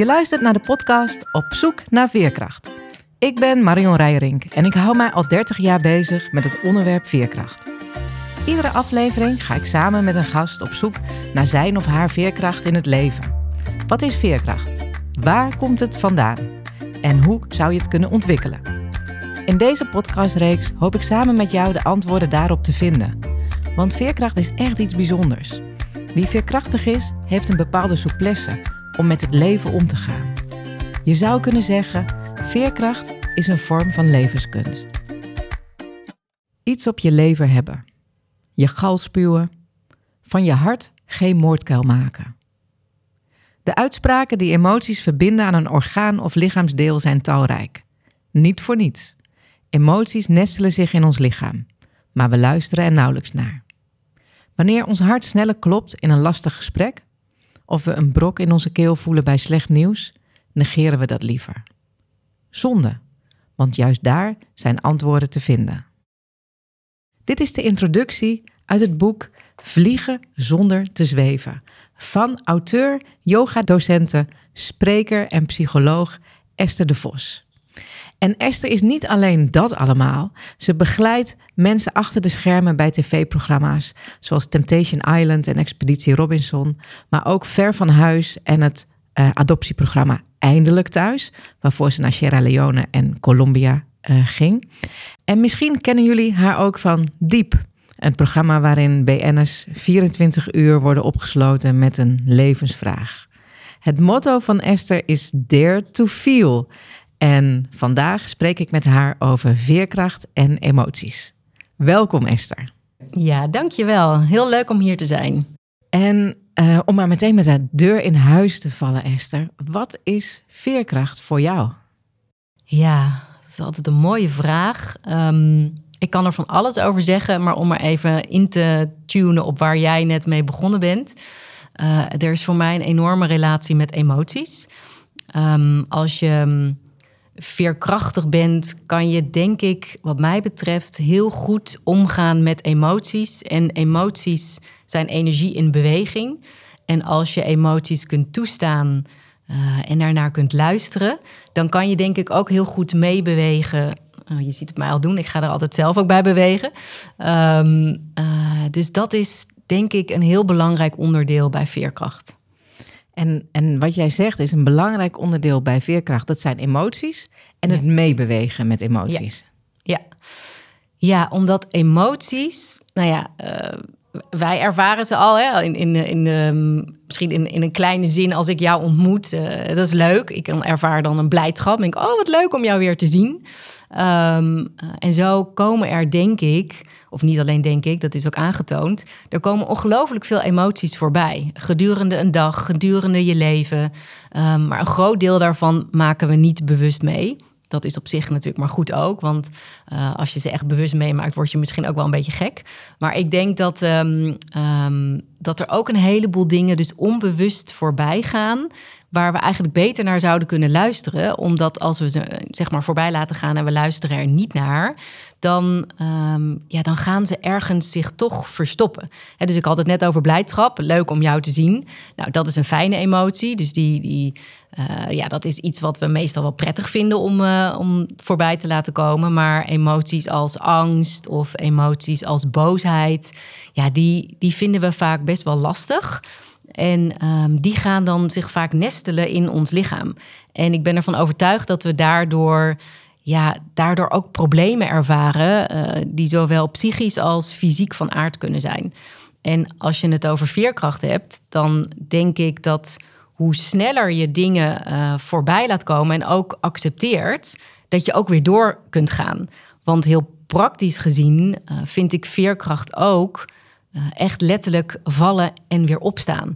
Je luistert naar de podcast Op zoek naar veerkracht. Ik ben Marion Rijrink en ik hou mij al 30 jaar bezig met het onderwerp veerkracht. Iedere aflevering ga ik samen met een gast op zoek naar zijn of haar veerkracht in het leven. Wat is veerkracht? Waar komt het vandaan? En hoe zou je het kunnen ontwikkelen? In deze podcastreeks hoop ik samen met jou de antwoorden daarop te vinden. Want veerkracht is echt iets bijzonders. Wie veerkrachtig is, heeft een bepaalde souplesse om met het leven om te gaan. Je zou kunnen zeggen, veerkracht is een vorm van levenskunst. Iets op je lever hebben. Je gal spuwen. Van je hart geen moordkuil maken. De uitspraken die emoties verbinden aan een orgaan of lichaamsdeel zijn talrijk. Niet voor niets. Emoties nestelen zich in ons lichaam, maar we luisteren er nauwelijks naar. Wanneer ons hart sneller klopt in een lastig gesprek, of we een brok in onze keel voelen bij slecht nieuws, negeren we dat liever. Zonde, want juist daar zijn antwoorden te vinden. Dit is de introductie uit het boek Vliegen zonder te zweven van auteur, yogadocenten, spreker en psycholoog Esther de Vos. En Esther is niet alleen dat allemaal. Ze begeleidt mensen achter de schermen bij tv-programma's zoals Temptation Island en Expeditie Robinson, maar ook Ver van Huis en het uh, adoptieprogramma Eindelijk Thuis, waarvoor ze naar Sierra Leone en Colombia uh, ging. En misschien kennen jullie haar ook van Diep, een programma waarin BN'ers 24 uur worden opgesloten met een levensvraag. Het motto van Esther is Dare to Feel. En vandaag spreek ik met haar over veerkracht en emoties. Welkom Esther. Ja, dankjewel. Heel leuk om hier te zijn. En uh, om maar meteen met de deur in huis te vallen, Esther. Wat is veerkracht voor jou? Ja, dat is altijd een mooie vraag. Um, ik kan er van alles over zeggen, maar om er even in te tunen op waar jij net mee begonnen bent. Uh, er is voor mij een enorme relatie met emoties. Um, als je veerkrachtig bent, kan je denk ik, wat mij betreft, heel goed omgaan met emoties. En emoties zijn energie in beweging. En als je emoties kunt toestaan uh, en daarnaar kunt luisteren, dan kan je denk ik ook heel goed meebewegen Oh, je ziet het mij al doen. Ik ga er altijd zelf ook bij bewegen. Um, uh, dus dat is denk ik een heel belangrijk onderdeel bij veerkracht. En, en wat jij zegt is een belangrijk onderdeel bij veerkracht. Dat zijn emoties en het meebewegen met emoties. Ja. ja. ja. omdat emoties, nou ja, uh, wij ervaren ze al hè, in, in, in, um, misschien in, in een kleine zin als ik jou ontmoet. Uh, dat is leuk. Ik ervaar dan een blijdschap. Denk, oh, wat leuk om jou weer te zien. Um, en zo komen er, denk ik, of niet alleen denk ik, dat is ook aangetoond. Er komen ongelooflijk veel emoties voorbij. Gedurende een dag, gedurende je leven. Um, maar een groot deel daarvan maken we niet bewust mee. Dat is op zich natuurlijk maar goed ook. Want uh, als je ze echt bewust meemaakt, word je misschien ook wel een beetje gek. Maar ik denk dat, um, um, dat er ook een heleboel dingen dus onbewust voorbij gaan waar we eigenlijk beter naar zouden kunnen luisteren. Omdat als we ze zeg maar voorbij laten gaan en we luisteren er niet naar, dan, um, ja, dan gaan ze ergens zich toch verstoppen. Dus ik had het net over blijdschap. Leuk om jou te zien. Nou, dat is een fijne emotie. Dus die, die, uh, ja, dat is iets wat we meestal wel prettig vinden om, uh, om voorbij te laten komen. Maar emoties als angst of emoties als boosheid, ja, die, die vinden we vaak best wel lastig. En um, die gaan dan zich vaak nestelen in ons lichaam. En ik ben ervan overtuigd dat we daardoor, ja, daardoor ook problemen ervaren, uh, die zowel psychisch als fysiek van aard kunnen zijn. En als je het over veerkracht hebt, dan denk ik dat hoe sneller je dingen uh, voorbij laat komen en ook accepteert, dat je ook weer door kunt gaan. Want heel praktisch gezien uh, vind ik veerkracht ook uh, echt letterlijk vallen en weer opstaan.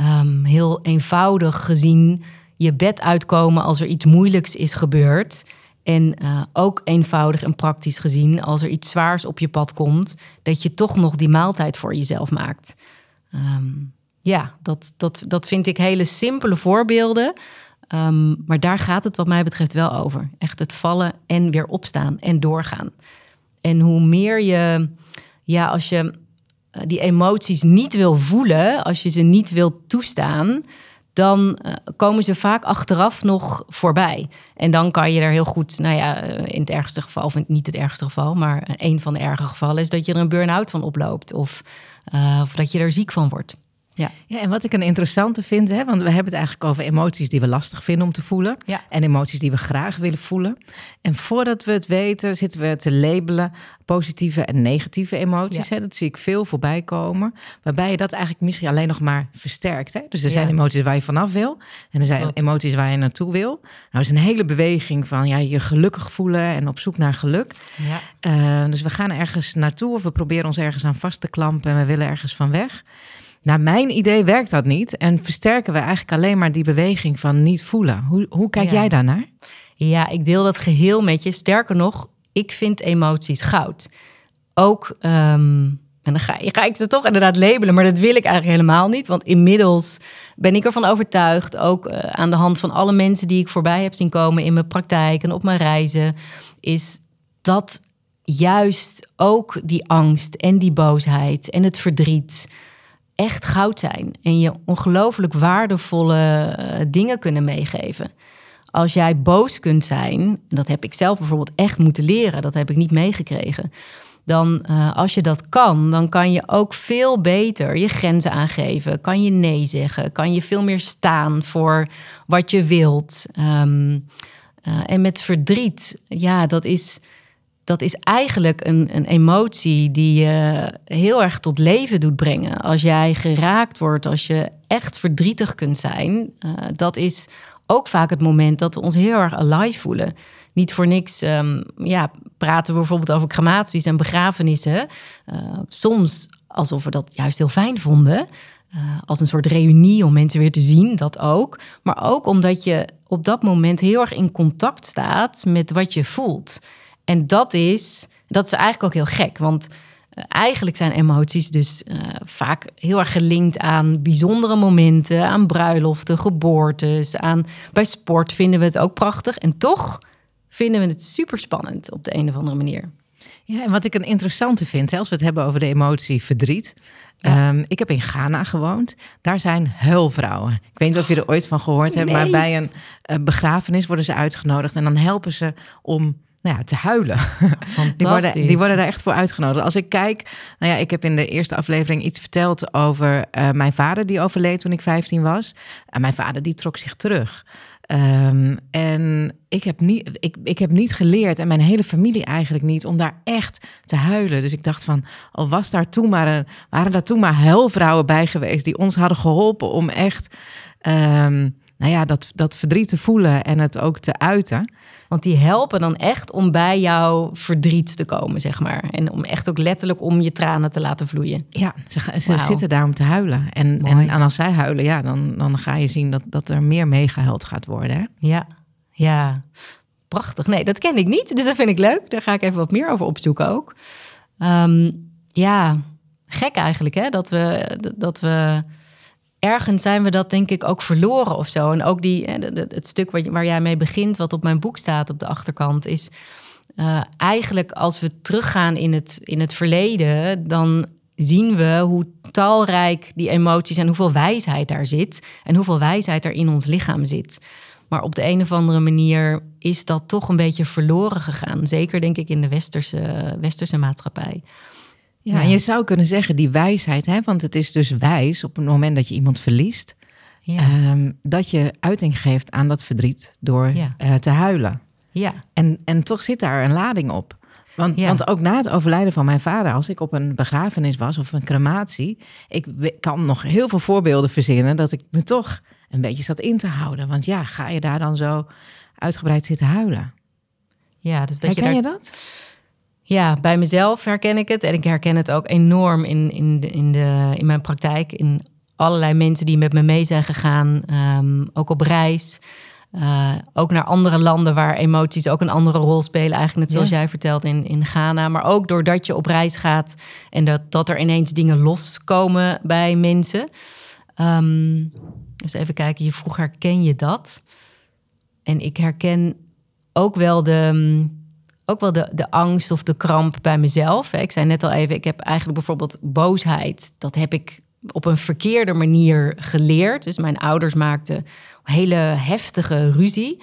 Um, heel eenvoudig gezien je bed uitkomen als er iets moeilijks is gebeurd. En uh, ook eenvoudig en praktisch gezien, als er iets zwaars op je pad komt, dat je toch nog die maaltijd voor jezelf maakt. Um, ja, dat, dat, dat vind ik hele simpele voorbeelden. Um, maar daar gaat het wat mij betreft wel over. Echt het vallen en weer opstaan en doorgaan. En hoe meer je, ja, als je eh, die emoties niet wil voelen, als je ze niet wil toestaan, dan eh, komen ze vaak achteraf nog voorbij. En dan kan je er heel goed, nou ja, eh, in het ergste geval, of niet het ergste geval, maar een van de erge gevallen is dat je er een burn-out van oploopt of, of dat je er ziek van wordt. Ja. ja, en wat ik een interessante vind, hè, want we hebben het eigenlijk over emoties die we lastig vinden om te voelen. Ja. En emoties die we graag willen voelen. En voordat we het weten, zitten we te labelen positieve en negatieve emoties. Hè, dat zie ik veel voorbij komen. Waarbij je dat eigenlijk misschien alleen nog maar versterkt. Hè? Dus er zijn emoties waar je vanaf wil. En er zijn emoties waar je naartoe wil. Nou, is een hele beweging van ja, je gelukkig voelen en op zoek naar geluk. Ja. Uh, dus we gaan ergens naartoe of we proberen ons ergens aan vast te klampen en we willen ergens van weg. Naar mijn idee werkt dat niet en versterken we eigenlijk alleen maar die beweging van niet voelen. Hoe, hoe kijk jij daarnaar? Ja, ik deel dat geheel met je. Sterker nog, ik vind emoties goud. Ook, um, en dan ga, ga ik ze toch inderdaad labelen, maar dat wil ik eigenlijk helemaal niet. Want inmiddels ben ik ervan overtuigd, ook uh, aan de hand van alle mensen die ik voorbij heb zien komen in mijn praktijk en op mijn reizen, is dat juist ook die angst en die boosheid en het verdriet echt goud zijn en je ongelooflijk waardevolle eh, dingen kunnen meegeven. Als jij boos kunt zijn, dat heb ik zelf bijvoorbeeld echt moeten leren, dat heb ik niet meegekregen. Dan uh, als je dat kan, dan kan je ook veel beter je grenzen aangeven. Kan je nee zeggen, kan je veel meer staan voor wat je wilt. Um, uh, en met verdriet, ja, dat is dat is eigenlijk een, een emotie die je heel erg tot leven doet brengen. Als jij geraakt wordt, als je echt verdrietig kunt zijn, uh, dat is ook vaak het moment dat we ons heel erg alive voelen. Niet voor niks um, ja, praten we bijvoorbeeld over crematies en begrafenissen. Uh, soms alsof we dat juist heel fijn vonden. Uh, als een soort reunie om mensen weer te zien, dat ook. Maar ook omdat je op dat moment heel erg in contact staat met wat je voelt. En dat is, dat is eigenlijk ook heel gek, want uh, eigenlijk zijn emoties dus uh, vaak heel erg gelinkt aan bijzondere momenten, aan bruiloften, geboortes, aan bij sport vinden we het ook prachtig en toch vinden we het super spannend op de een of andere manier. Ja, en wat ik een interessante vind, hè, als we het hebben over de emotie verdriet. Ja. Um, ik heb in Ghana gewoond. Daar zijn huilvrouwen. Ik weet niet of je er ooit van gehoord hebt, Nee. maar bij een uh, begrafenis worden ze uitgenodigd en dan helpen ze om nou ja, te huilen. Die worden, die worden daar echt voor uitgenodigd. Als ik kijk, nou ja, ik heb in de eerste aflevering iets verteld over uh, mijn vader die overleed toen ik 15 was. En mijn vader die trok zich terug. Um, en ik heb, niet, ik, ik heb niet geleerd, en mijn hele familie eigenlijk niet, om daar echt te huilen. Dus ik dacht van, al was daar toen maar een, waren daar toen maar huilvrouwen bij geweest die ons hadden geholpen om echt um, nou ja, dat, dat verdriet te voelen en het ook te uiten. Want die helpen dan echt om bij jouw verdriet te komen, zeg maar. En om echt ook letterlijk om je tranen te laten vloeien. Ja, ze, ze wow. zitten daar om te huilen. En, en, en, als zij huilen, ja, dan, dan ga je zien dat, dat er meer meegehuild gaat worden. Hè? Ja, ja. Prachtig. Nee, dat ken ik niet. Dus dat vind ik leuk. Daar ga ik even wat meer over opzoeken ook. Um, ja, gek eigenlijk, hè? Dat we... Dat we ergens zijn we dat denk ik ook verloren of zo. En ook die, het stuk waar, jij mee begint, wat op mijn boek staat op de achterkant, is uh, eigenlijk als we teruggaan in het, in het verleden, dan zien we hoe talrijk die emoties en hoeveel wijsheid daar zit en hoeveel wijsheid er in ons lichaam zit. Maar op de een of andere manier is dat toch een beetje verloren gegaan. Zeker denk ik in de westerse, westerse maatschappij. Ja, en je zou kunnen zeggen, die wijsheid, hè, want het is dus wijs op het moment dat je iemand verliest, ja. um, dat je uiting geeft aan dat verdriet door ja. uh, te huilen. Ja. En, en toch zit daar een lading op. Want, ja. want ook na het overlijden van mijn vader, als ik op een begrafenis was of een crematie, ik kan nog heel veel voorbeelden verzinnen dat ik me toch een beetje zat in te houden. Want ja, ga je daar dan zo uitgebreid zitten huilen? Ja, dus dat Herken je, je, daar... dat? Ja, bij mezelf herken ik het. En ik herken het ook enorm in, in, de, in, de, in mijn praktijk. In allerlei mensen die met me mee zijn gegaan. Um, ook op reis. Uh, ook naar andere landen waar emoties ook een andere rol spelen. Eigenlijk net zoals ja. jij vertelt in, in Ghana. Maar ook doordat je op reis gaat. En dat, dat er ineens dingen loskomen bij mensen. Um, dus even kijken, je vroeg herken je dat? En ik herken ook wel de ook wel de, de angst of de kramp bij mezelf. Ik zei net al even, ik heb eigenlijk bijvoorbeeld boosheid. Dat heb ik op een verkeerde manier geleerd. Dus mijn ouders maakten hele heftige ruzie.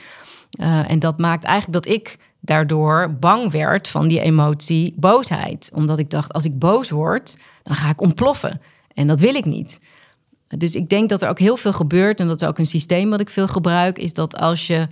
Uh, en dat maakt eigenlijk dat ik daardoor bang werd van die emotie boosheid. Omdat ik dacht, als ik boos word, dan ga ik ontploffen. En dat wil ik niet. Dus ik denk dat er ook heel veel gebeurt. En dat is ook een systeem wat ik veel gebruik. Is dat als je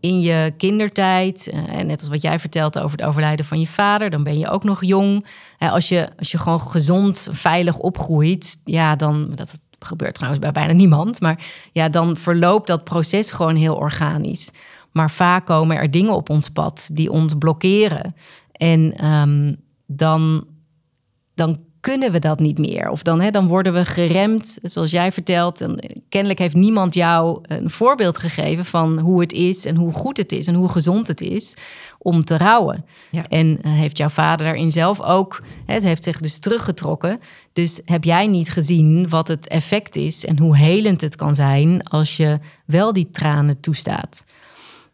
in je kindertijd, eh, en net als wat jij vertelt over het overlijden van je vader, dan ben je ook nog jong. Als je, als je gewoon gezond, veilig opgroeit, ja, dan, dat gebeurt trouwens bij bijna niemand, maar ja, dan verloopt dat proces gewoon heel organisch. Maar vaak komen er dingen op ons pad die ons blokkeren. En ehm, dan, dan kunnen we dat niet meer. Of dan, hè, dan worden we geremd, zoals jij vertelt. En kennelijk heeft niemand jou een voorbeeld gegeven van hoe het is en hoe goed het is en hoe gezond het is om te rouwen. Ja. En uh, heeft jouw vader daarin zelf ook, hè, het heeft zich dus teruggetrokken. Dus heb jij niet gezien wat het effect is en hoe helend het kan zijn als je wel die tranen toestaat.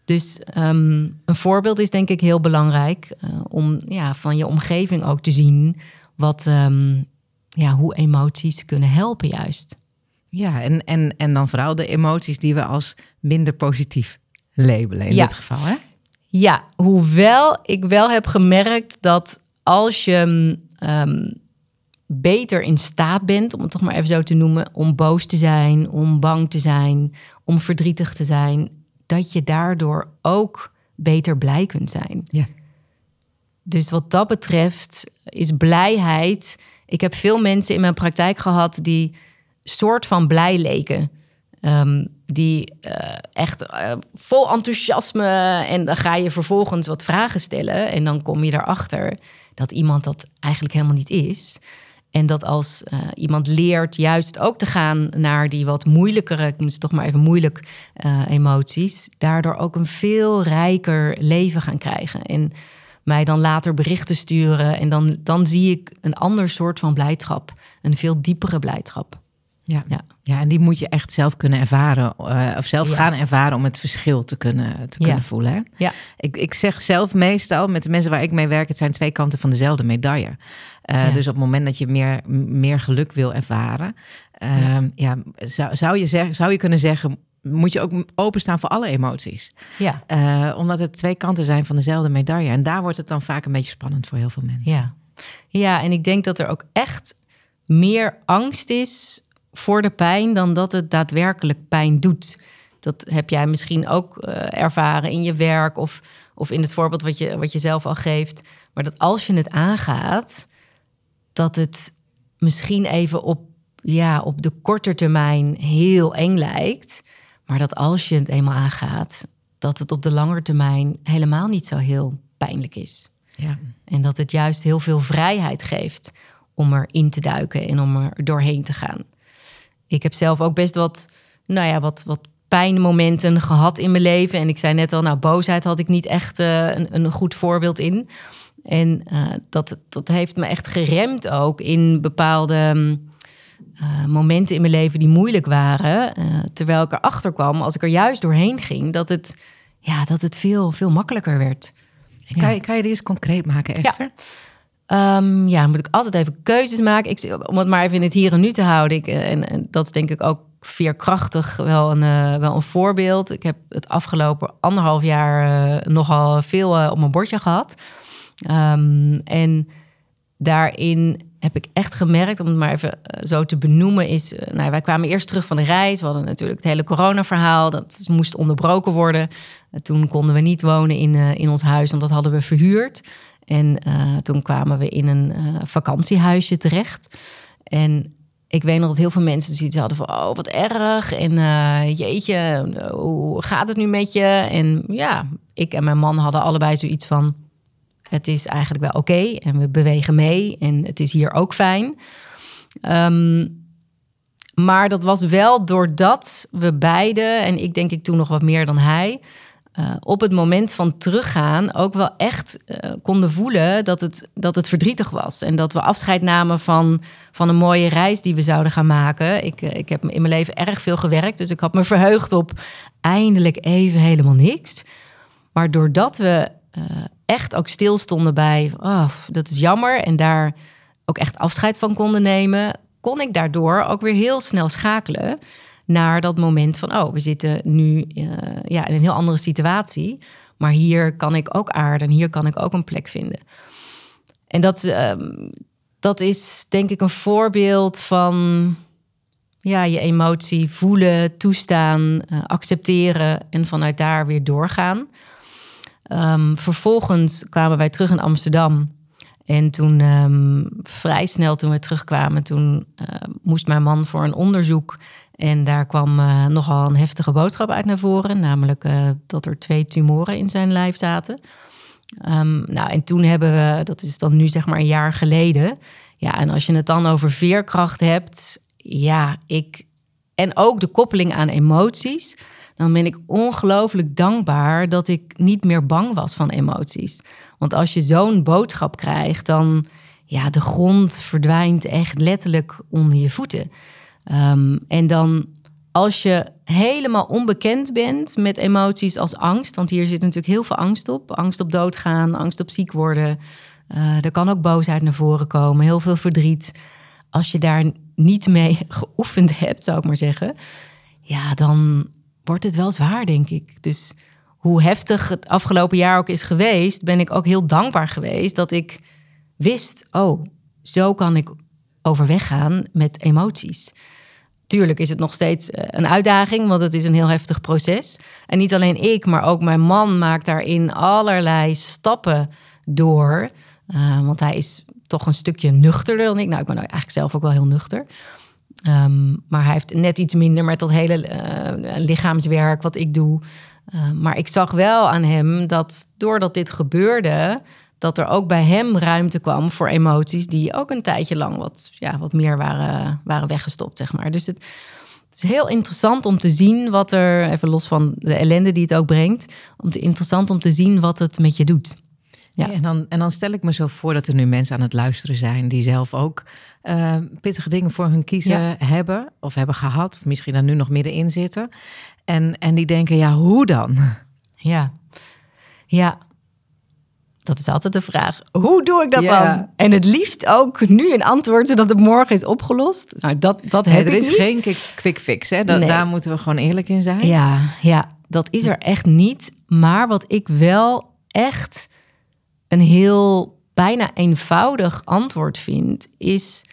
Dus um, een voorbeeld is denk ik heel belangrijk uh, om ja, van je omgeving ook te zien wat, um, ja, hoe emoties kunnen helpen juist. Ja, en, en, en dan vooral de emoties die we als minder positief labelen in dit geval. Hè? Ja, hoewel ik wel heb gemerkt dat als je um, beter in staat bent, om het toch maar even zo te noemen, om boos te zijn, om bang te zijn, om verdrietig te zijn, dat je daardoor ook beter blij kunt zijn. Ja. Dus wat dat betreft is blijheid. Ik heb veel mensen in mijn praktijk gehad die soort van blij leken. Um, die uh, echt uh, vol enthousiasme. En dan ga je vervolgens wat vragen stellen. En dan kom je erachter dat iemand dat eigenlijk helemaal niet is. En dat als uh, iemand leert juist ook te gaan naar die wat moeilijkere, ik moet toch maar even moeilijk emoties, daardoor ook een veel rijker leven gaan krijgen. En mij dan later berichten sturen. En dan, dan zie ik een ander soort van blijdschap. Een veel diepere blijdschap. Ja. ja. Ja. en die moet je echt zelf kunnen ervaren. Uh, of zelf gaan ervaren om het verschil te kunnen, te kunnen voelen. Hè? Ja. Ik, ik zeg zelf meestal met de mensen waar ik mee werk, het zijn twee kanten van dezelfde medaille. Uh, dus op het moment dat je meer, meer geluk wil ervaren, uh, ja. zou, zou, je zeg, zou je kunnen zeggen, moet je ook openstaan voor alle emoties. Ja. Uh, omdat het twee kanten zijn van dezelfde medaille. En daar wordt het dan vaak een beetje spannend voor heel veel mensen. Ja, ja en ik denk dat er ook echt meer angst is voor de pijn dan dat het daadwerkelijk pijn doet. Dat heb jij misschien ook uh, ervaren in je werk of, of in het voorbeeld wat je, wat je zelf al geeft. Maar dat als je het aangaat, dat het misschien even op, ja, op de korte termijn heel eng lijkt. Maar dat als je het eenmaal aangaat, dat het op de lange termijn helemaal niet zo heel pijnlijk is. Ja. En dat het juist heel veel vrijheid geeft om erin te duiken en om er doorheen te gaan. Ik heb zelf ook best wat, nou ja, wat, wat pijnmomenten gehad in mijn leven. En ik zei net al, nou, boosheid had ik niet echt uh, een, een goed voorbeeld in. En uh, dat, dat heeft me echt geremd ook in bepaalde uh, momenten in mijn leven die moeilijk waren. Uh, terwijl ik erachter kwam, als ik er juist doorheen ging, dat het, ja, dat het veel, veel makkelijker werd. Kan, je, kan je die eens concreet maken, Esther? Ja. Um, ja, moet ik altijd even keuzes maken. Ik, om het maar even in het hier en nu te houden. Ik, eh, en, en dat is denk ik ook veerkrachtig wel een, uh, wel een voorbeeld. Ik heb het afgelopen anderhalf jaar nogal veel op mijn bordje gehad. Um, en daarin heb ik echt gemerkt, om het maar even eh, zo te benoemen, is... Eh, nou, wij kwamen eerst terug van de reis. We hadden natuurlijk het hele corona-verhaal. Dat moest onderbroken worden. Uh, toen konden we niet wonen in, in ons huis, want dat hadden we verhuurd. En toen kwamen we in een vakantiehuisje terecht. En ik weet nog dat heel veel mensen zoiets hadden van... oh, wat erg. En jeetje, hoe gaat het nu met je? En ja, ik en mijn man hadden allebei zoiets van het is eigenlijk wel oké en we bewegen mee en het is hier ook fijn. Um, maar dat was wel doordat we beide, en ik denk ik toen nog wat meer dan hij, uh, op het moment van teruggaan ook wel echt uh, konden voelen dat het, dat het verdrietig was. En dat we afscheid namen van, van een mooie reis die we zouden gaan maken. Ik, uh, ik heb in mijn leven erg veel gewerkt, dus ik had me verheugd op eindelijk even helemaal niks. Maar doordat we echt ook stilstonden bij, oh, dat is jammer. En daar ook echt afscheid van konden nemen, kon ik daardoor ook weer heel snel schakelen naar dat moment van, oh, we zitten nu uh, ja, in een heel andere situatie. Maar hier kan ik ook aarden en hier kan ik ook een plek vinden. En dat, uh, dat is denk ik een voorbeeld van ja, je emotie voelen, toestaan, uh, accepteren en vanuit daar weer doorgaan. Um, vervolgens kwamen wij terug in Amsterdam. En toen um, vrij snel toen we terugkwamen, toen uh, moest mijn man voor een onderzoek. En daar kwam uh, nogal een heftige boodschap uit naar voren. Namelijk uh, dat er twee tumoren in zijn lijf zaten. Nou, en toen hebben we, dat is dan nu zeg maar een jaar geleden. Ja, en als je het dan over veerkracht hebt. Ja, ik. En ook de koppeling aan emoties dan ben ik ongelooflijk dankbaar dat ik niet meer bang was van emoties. Want als je zo'n boodschap krijgt, dan ja, de grond verdwijnt echt letterlijk onder je voeten. Um, en dan als je helemaal onbekend bent met emoties als angst, want hier zit natuurlijk heel veel angst op. Angst op doodgaan, angst op ziek worden. Uh, er kan ook boosheid naar voren komen, heel veel verdriet. Als je daar niet mee geoefend hebt, zou ik maar zeggen, ja, dan, wordt het wel zwaar, denk ik. Dus hoe heftig het afgelopen jaar ook is geweest, ben ik ook heel dankbaar geweest dat ik wist, oh, zo kan ik overweg gaan met emoties. Tuurlijk is het nog steeds eh, een uitdaging, want het is een heel heftig proces. En niet alleen ik, maar ook mijn man maakt daarin allerlei stappen door. Uh, want hij is toch een stukje nuchterder dan ik. Nou, ik ben eigenlijk zelf ook wel heel nuchter. Um, maar hij heeft net iets minder met dat hele uh, lichaamswerk wat ik doe. Uh, maar ik zag wel aan hem dat doordat dit gebeurde, dat er ook bij hem ruimte kwam voor emoties die ook een tijdje lang wat, ja, wat meer waren, waren weggestopt, zeg maar. Dus het, het is heel interessant om te zien wat er, even los van de ellende die het ook brengt, om te, interessant om te zien wat het met je doet. Ja. en, dan, en dan stel ik me zo voor dat er nu mensen aan het luisteren zijn die zelf ook uh, pittige dingen voor hun kiezen hebben of hebben gehad, of misschien daar nu nog middenin zitten. En, en die denken, ja, hoe dan? Ja, ja. Dat is altijd de vraag. Hoe doe ik dat dan? En het liefst ook nu een antwoord, zodat het morgen is opgelost. Nou, dat, dat heb er is geen quick fix, hè? Dat, Daar moeten we gewoon eerlijk in zijn. Ja, ja, dat is er echt niet. Maar wat ik wel echt een heel bijna eenvoudig antwoord vind, is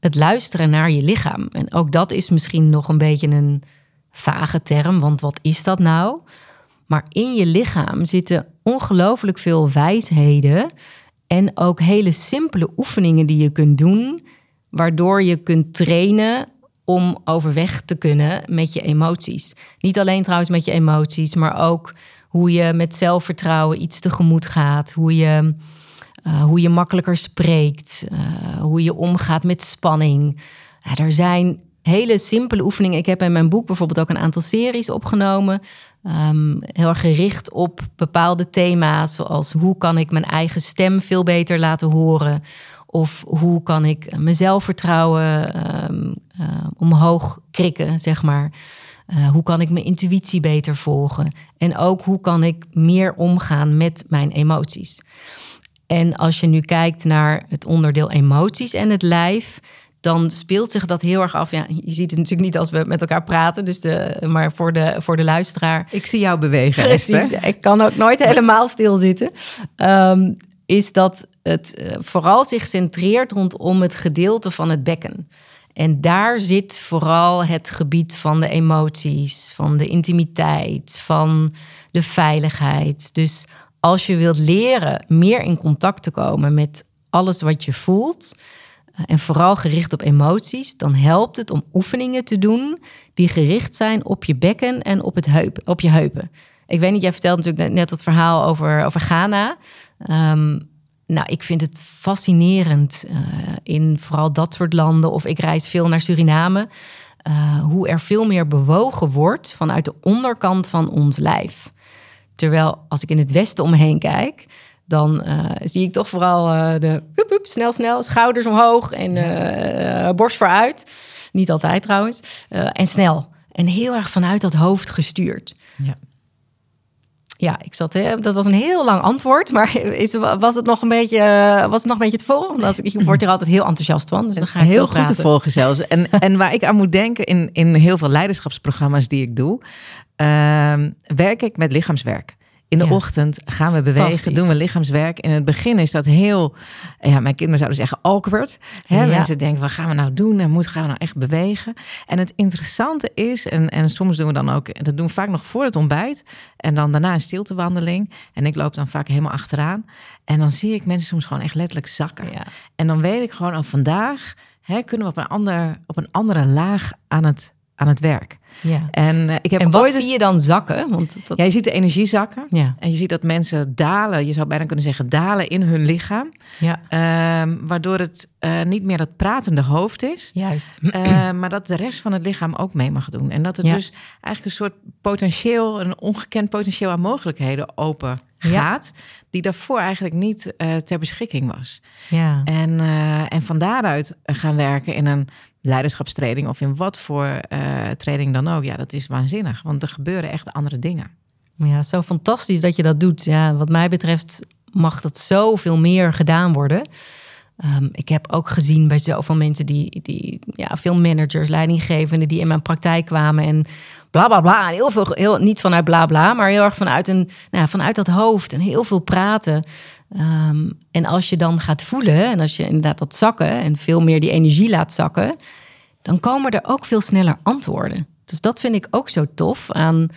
het luisteren naar je lichaam. En ook dat is misschien nog een beetje een vage term, want wat is dat nou? Maar in je lichaam zitten ongelooflijk veel wijsheden en ook hele simpele oefeningen die je kunt doen, waardoor je kunt trainen om overweg te kunnen met je emoties. Niet alleen trouwens met je emoties, maar ook hoe je met zelfvertrouwen iets tegemoet gaat, hoe je uh, hoe je makkelijker spreekt, uh, hoe je omgaat met spanning. Er zijn hele simpele oefeningen. Ik heb in mijn boek bijvoorbeeld ook een aantal series opgenomen. Um, heel gericht op bepaalde thema's, zoals hoe kan ik mijn eigen stem veel beter laten horen. Of hoe kan ik mijn zelfvertrouwen um, uh, omhoog krikken, zeg maar. Uh, hoe kan ik mijn intuïtie beter volgen? En ook hoe kan ik meer omgaan met mijn emoties? En als je nu kijkt naar het onderdeel emoties en het lijf, dan speelt zich dat heel erg af. Ja, je ziet het natuurlijk niet als we met elkaar praten, dus de, maar voor de, voor de luisteraar. Ik zie jou bewegen. Precies, ik kan ook nooit helemaal stilzitten. Um, is dat het uh, vooral zich centreert rondom het gedeelte van het bekken. En daar zit vooral het gebied van de emoties, van de intimiteit, van de veiligheid. Dus als je wilt leren meer in contact te komen met alles wat je voelt, eh, en vooral gericht op emoties, dan helpt het om oefeningen te doen die gericht zijn op je bekken en op, het heup, op je heupen. Ik weet niet, jij vertelde natuurlijk net het verhaal over, over Ghana. Um, nou, ik vind het fascinerend uh, in vooral dat soort landen, of ik reis veel naar Suriname, uh, hoe er veel meer bewogen wordt vanuit de onderkant van ons lijf. Terwijl als ik in het westen omheen kijk, dan uh, zie ik toch vooral de hup, hup, snel, snel, schouders omhoog en borst vooruit. Niet altijd trouwens. en snel. En heel erg vanuit dat hoofd gestuurd. Ja. Ja, ik zat, hè, dat was een heel lang antwoord, maar is, was, het nog een beetje, eh, was het nog een beetje te volgen? Want ik word er altijd heel enthousiast van. Dus dan ga ik heel goed te volgen zelfs. En, en waar ik aan moet denken in, in heel veel leiderschapsprogramma's die ik doe, uh, werk ik met lichaamswerk. In de ochtend gaan we bewegen, doen we lichaamswerk. In het begin is dat heel, ja, mijn kinderen zouden zeggen awkward. Hè? Ja. Mensen denken, wat gaan we nou doen? En moet gaan we nou echt bewegen? En het interessante is, en, en soms doen we dan ook, dat doen we vaak nog voor het ontbijt. En dan daarna een stiltewandeling. En ik loop dan vaak helemaal achteraan. En dan zie ik mensen soms gewoon echt letterlijk zakken. Ja. En dan weet ik gewoon, al oh, vandaag hè, kunnen we op een, ander, op een andere laag aan het, aan het werk. Ja. En, uh, ik heb en wat zie je dan zakken? Want dat... ja, je ziet de energie zakken. Ja. En je ziet dat mensen dalen, je zou bijna kunnen zeggen dalen in hun lichaam. Ja. Uh, waardoor het uh, niet meer dat pratende hoofd is. Juist. Uh, maar dat de rest van het lichaam ook mee mag doen. En dat het dus eigenlijk een soort potentieel, een ongekend potentieel aan mogelijkheden open gaat. Die daarvoor eigenlijk niet ter beschikking was. Ja. En, en van daaruit gaan werken in een leiderschapstraining of in wat voor training dan ook. Ja, dat is waanzinnig, want er gebeuren echt andere dingen. Ja, zo fantastisch dat je dat doet. Ja, wat mij betreft mag dat zoveel meer gedaan worden. Um, ik heb ook gezien bij zoveel mensen die, die ja, veel managers, leidinggevenden die in mijn praktijk kwamen en bla bla bla. Heel veel, heel, niet vanuit bla bla, maar heel erg vanuit, een, nou, vanuit dat hoofd en heel veel praten. Um, en als je dan gaat voelen en als je inderdaad dat zakken en veel meer die energie laat zakken, dan komen er ook veel sneller antwoorden. Dus dat vind ik ook zo tof aan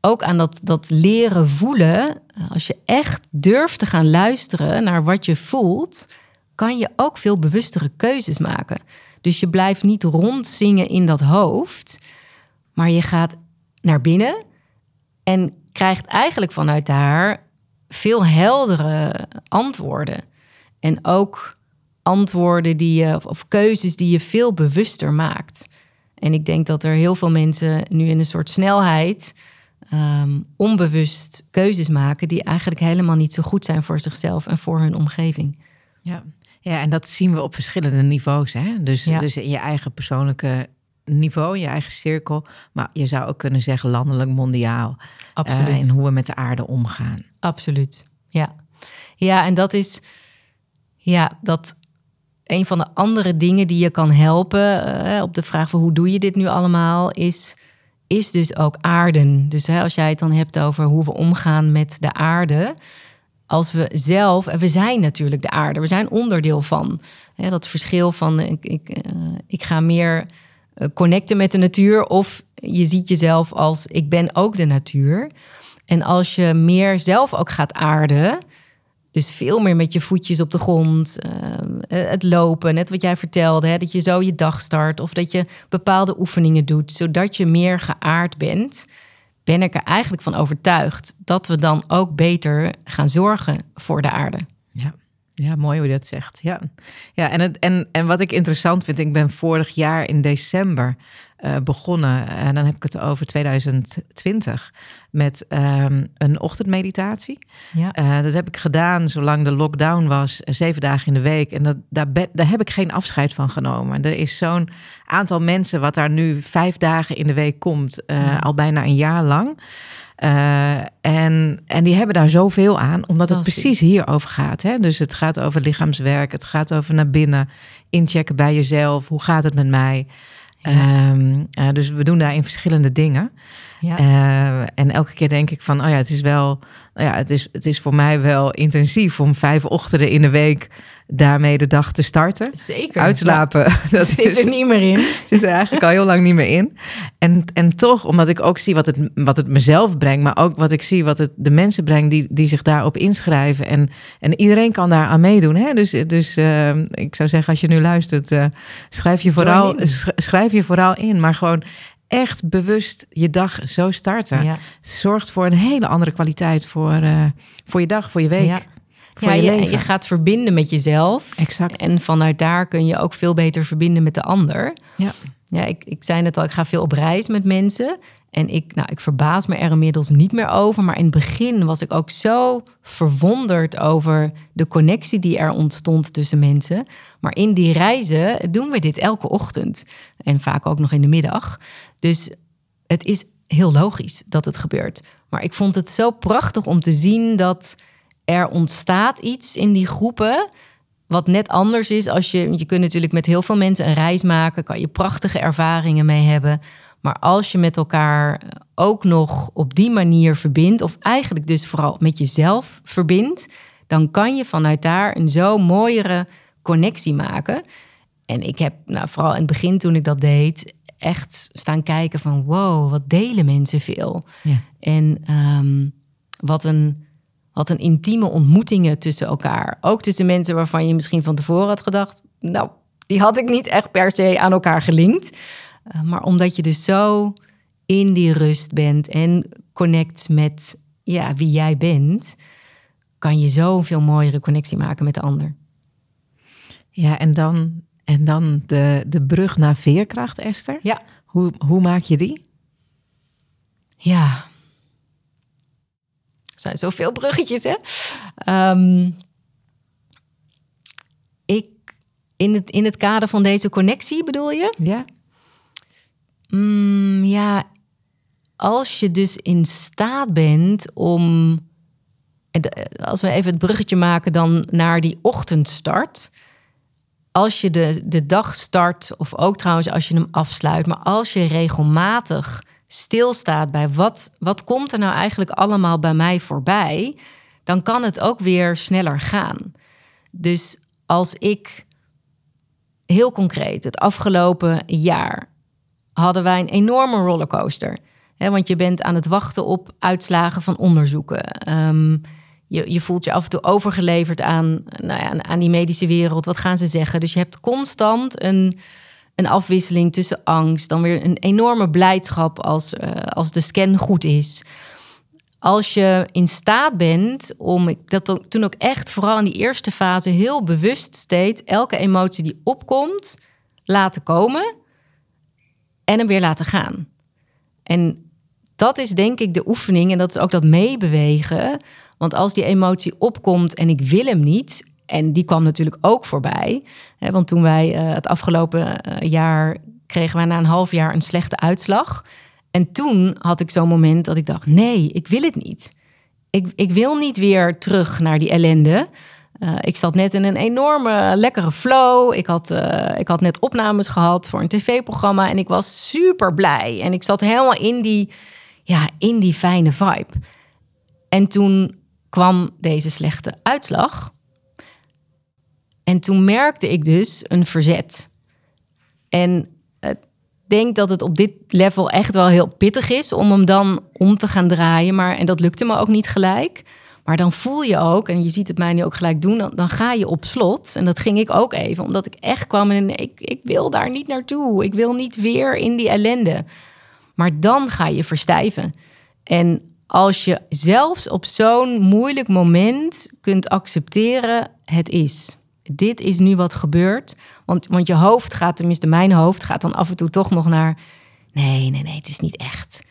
ook aan dat, dat leren voelen. Als je echt durft te gaan luisteren naar wat je voelt, kan je ook veel bewustere keuzes maken. Dus je blijft niet rondzingen in dat hoofd, maar je gaat naar binnen en krijgt eigenlijk vanuit daar veel heldere antwoorden. En ook antwoorden die je, of keuzes die je veel bewuster maakt. En ik denk dat er heel veel mensen nu in een soort snelheid um, onbewust keuzes maken die eigenlijk helemaal niet zo goed zijn voor zichzelf en voor hun omgeving. Ja, ja en dat zien we op verschillende niveaus. Hè? Dus, dus in je eigen persoonlijke niveau, je eigen cirkel. Maar je zou ook kunnen zeggen landelijk, mondiaal. Absoluut. Uh, in hoe we met de aarde omgaan. Absoluut, ja. Ja, en dat is... Ja, dat een van de andere dingen die je kan helpen uh, op de vraag van hoe doe je dit nu allemaal, is, is dus ook aarden. Dus hè, als jij het dan hebt over hoe we omgaan met de aarde, als we zelf, en we zijn natuurlijk de aarde, we zijn onderdeel van. Hè, dat verschil van ik, ik, ik ga meer uh, connecten met de natuur of je ziet jezelf als ik ben ook de natuur. En als je meer zelf ook gaat aarden, dus veel meer met je voetjes op de grond, uh, het lopen, net wat jij vertelde, hè, dat je zo je dag start of dat je bepaalde oefeningen doet, zodat je meer geaard bent, ben ik er eigenlijk van overtuigd dat we dan ook beter gaan zorgen voor de aarde. Ja. Ja, mooi hoe je dat zegt. Ja, ja en, het, en, en wat ik interessant vind, ik ben vorig jaar in december uh, begonnen, en dan heb ik het over 2020, met um, een ochtendmeditatie. Ja. Uh, dat heb ik gedaan zolang de lockdown was, zeven dagen in de week. En dat, daar, daar heb ik geen afscheid van genomen. Er is zo'n aantal mensen wat daar nu vijf dagen in de week komt, uh, al bijna een jaar lang. Uh, en, en die hebben daar zoveel aan, omdat het precies hierover gaat. Hè? Dus het gaat over lichaamswerk, het gaat over naar binnen, inchecken bij jezelf. Hoe gaat het met mij? Um, uh, dus we doen daarin verschillende dingen. Ja. Uh, en elke keer denk ik van, oh ja, het is wel, ja, het is, het is voor mij wel intensief om vijf ochtenden in de week daarmee de dag te starten. Zeker. Uitslapen. Ja. Dat zit er niet meer in. Zit er eigenlijk al heel lang niet meer in. En, en toch, omdat ik ook zie wat het, wat het mezelf brengt, maar ook wat ik zie wat het de mensen brengt die, die zich daarop inschrijven. En, en iedereen kan daar aan meedoen. Hè? Dus, dus uh, ik zou zeggen, als je nu luistert, uh, schrijf, je vooral, schrijf je vooral in. Maar gewoon echt bewust je dag zo starten. Ja. Zorgt voor een hele andere kwaliteit voor, uh, voor je dag, voor je week. Ja. Voor ja, je, je, je, gaat verbinden met jezelf. Exact. En vanuit daar kun je ook veel beter verbinden met de ander. Ja. Ja, ik, ik zei net al, ik ga veel op reis met mensen. En ik, nou, ik verbaas me er inmiddels niet meer over. Maar in het begin was ik ook zo verwonderd over de connectie die er ontstond tussen mensen. Maar in die reizen doen we dit elke ochtend. En vaak ook nog in de middag. Dus het is heel logisch dat het gebeurt. Maar ik vond het zo prachtig om te zien dat er ontstaat iets in die groepen. Wat net anders is als je. Je kunt natuurlijk met heel veel mensen een reis maken. Kan je prachtige ervaringen mee hebben. Maar als je met elkaar ook nog op die manier verbindt. Of eigenlijk dus vooral met jezelf verbindt. Dan kan je vanuit daar een zo mooiere connectie maken. En ik heb nou, vooral in het begin toen ik dat deed echt staan kijken van wow, wat delen mensen veel. Ja. En ehm, wat, een, wat een intieme ontmoetingen tussen elkaar. Ook tussen mensen waarvan je misschien van tevoren had gedacht, nou, die had ik niet echt per se aan elkaar gelinkt. Uh, maar omdat je dus zo in die rust bent en connect met ja, wie jij bent, kan je zoveel mooiere connectie maken met de ander. Ja, en dan en dan de, de brug naar veerkracht, Esther. Ja. Hoe, hoe maak je die? Ja. Er zijn zoveel bruggetjes, hè? Um, ik, in het, in het kader van deze connectie bedoel je? Ja. Mm, ja, als je dus in staat bent om... Als we even het bruggetje maken dan naar die ochtendstart als je de, de dag start, of ook trouwens als je hem afsluit, maar als je regelmatig stilstaat bij wat, wat komt er nou eigenlijk allemaal bij mij voorbij, dan kan het ook weer sneller gaan. Dus als ik heel concreet, het afgelopen jaar hadden wij een enorme rollercoaster. Want je bent aan het wachten op uitslagen van onderzoeken. Um, je, je voelt je af en toe overgeleverd aan, nou ja, aan die medische wereld. Wat gaan ze zeggen? Dus je hebt constant een, een afwisseling tussen angst, dan weer een enorme blijdschap als, uh, als de scan goed is. Als je in staat bent om, dat toen ook echt vooral in die eerste fase heel bewust steeds elke emotie die opkomt, laten komen en hem weer laten gaan. En dat is denk ik de oefening en dat is ook dat meebewegen want als die emotie opkomt en ik wil hem niet, en die kwam natuurlijk ook voorbij. Hè, want toen wij uh, het afgelopen uh, jaar kregen wij na een half jaar een slechte uitslag. En toen had ik zo'n moment dat ik dacht: nee, ik wil het niet. Ik, ik wil niet weer terug naar die ellende. Uh, ik zat net in een enorme lekkere flow. Ik had, ik had net opnames gehad voor een tv-programma en ik was super blij. En ik zat helemaal in die, ja, in die fijne vibe. En toen kwam deze slechte uitslag. En toen merkte ik dus een verzet. En ik denk dat het op dit level echt wel heel pittig is om hem dan om te gaan draaien. Maar, en dat lukte me ook niet gelijk. Maar dan voel je ook, en je ziet het mij nu ook gelijk doen, dan, dan ga je op slot. En dat ging ik ook even, omdat ik echt kwam en ik, ik wil daar niet naartoe. Ik wil niet weer in die ellende. Maar dan ga je verstijven. En als je zelfs op zo'n moeilijk moment kunt accepteren, het is. Dit is nu wat gebeurt. Want, want je hoofd gaat, tenminste mijn hoofd, gaat dan af en toe toch nog naar... Nee, nee, nee, het is niet echt.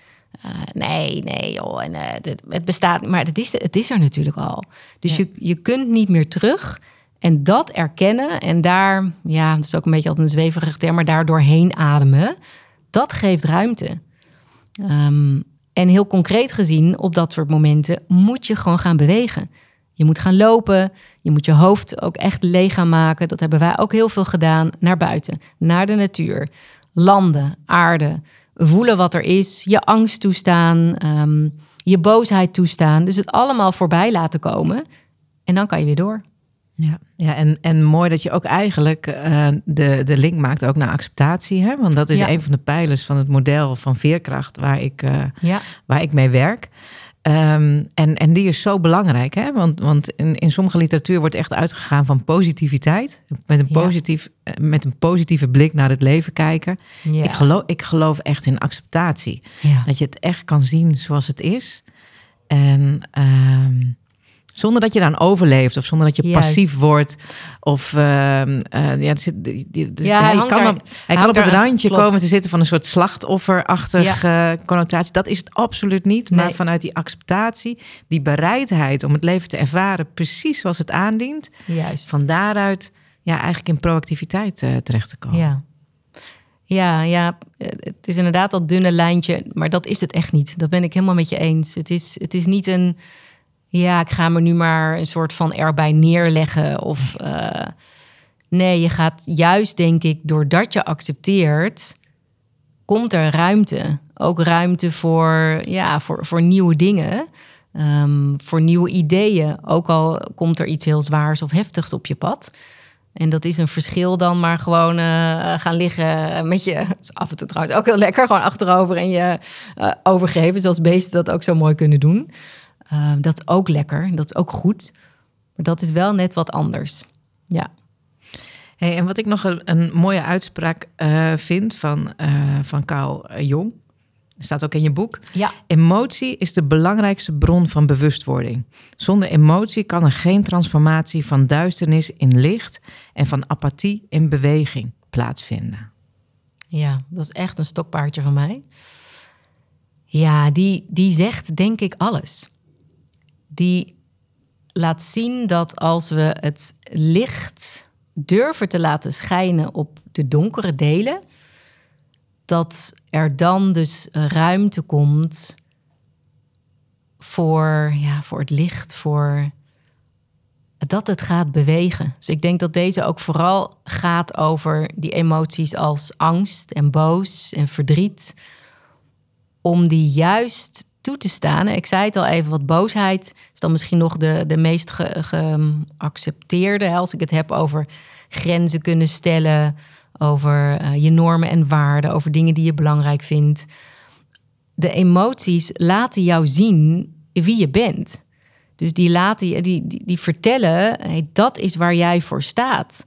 Uh, nee, nee, joh, en, uh, het bestaat Maar het is, het is er natuurlijk al. Dus je, je kunt niet meer terug. En dat erkennen en daar, ja, dat is ook een beetje altijd een zweverig term, maar daar doorheen ademen, dat geeft ruimte. Um, en heel concreet gezien, op dat soort momenten moet je gewoon gaan bewegen. Je moet gaan lopen, je moet je hoofd ook echt leeg gaan maken. Dat hebben wij ook heel veel gedaan naar buiten, naar de natuur. Landen, aarde, voelen wat er is, je angst toestaan, um, je boosheid toestaan. Dus het allemaal voorbij laten komen. En dan kan je weer door. Ja, ja en, en mooi dat je ook eigenlijk uh, de, de link maakt ook naar acceptatie. Hè? Want dat is een van de pijlers van het model van veerkracht waar ik, uh, ja. waar ik mee werk. Um, en, en die is zo belangrijk, hè? want, want in, in sommige literatuur wordt echt uitgegaan van positiviteit. Met een, positief, ja. Eh, met een positieve blik naar het leven kijken. Ja. Ik, geloof, ik geloof echt in acceptatie. Dat je het echt kan zien zoals het is. En um, zonder dat je dan overleeft of zonder dat je Juist. passief wordt. Of uh, uh, ja, dus hij, hij, kan, er, op, hij kan op het randje klopt. komen te zitten van een soort slachtofferachtig ja. connotatie. Dat is het absoluut niet. Maar nee. vanuit die acceptatie, die bereidheid om het leven te ervaren precies zoals het aandient. Juist. Van daaruit ja, eigenlijk in proactiviteit uh, terecht te komen. Ja. Ja, ja, het is inderdaad dat dunne lijntje, maar dat is het echt niet. Dat ben ik helemaal met je eens. Het is, het is niet een, ja, ik ga me nu maar een soort van erbij neerleggen. Of uh, nee, je gaat juist, denk ik, doordat je accepteert, komt er ruimte. Ook ruimte voor, ja, voor, voor nieuwe dingen. Um, voor nieuwe ideeën. Ook al komt er iets heel zwaars of heftigs op je pad. En dat is een verschil dan maar gewoon uh, gaan liggen met je... af en toe trouwens ook heel lekker, gewoon achterover en je uh, overgeven. Zoals beesten dat ook zo mooi kunnen doen. Uh, dat is ook lekker, dat is ook goed. Maar dat is wel net wat anders. Ja. Hey, en wat ik nog een, een mooie uitspraak vind van, van Carl Jong... staat ook in je boek. Ja. Emotie is de belangrijkste bron van bewustwording. Zonder emotie kan er geen transformatie van duisternis in licht en van apathie in beweging plaatsvinden. Ja, dat is echt een stokpaardje van mij. Ja, die, die zegt denk ik alles. Die laat zien dat als we het licht durven te laten schijnen op de donkere delen, dat er dan dus ruimte komt voor, ja, voor het licht, voor dat het gaat bewegen. Dus ik denk dat deze ook vooral gaat over die emoties als angst en boos en verdriet. Om die juist toe te staan. Ik zei het al even, wat boosheid is dan misschien nog de, de meest geaccepteerde. als ik het heb over grenzen kunnen stellen, over uh, je normen en waarden, over dingen die je belangrijk vindt. De emoties laten jou zien wie je bent. Dus die laten die, die, vertellen, dat is waar jij voor staat.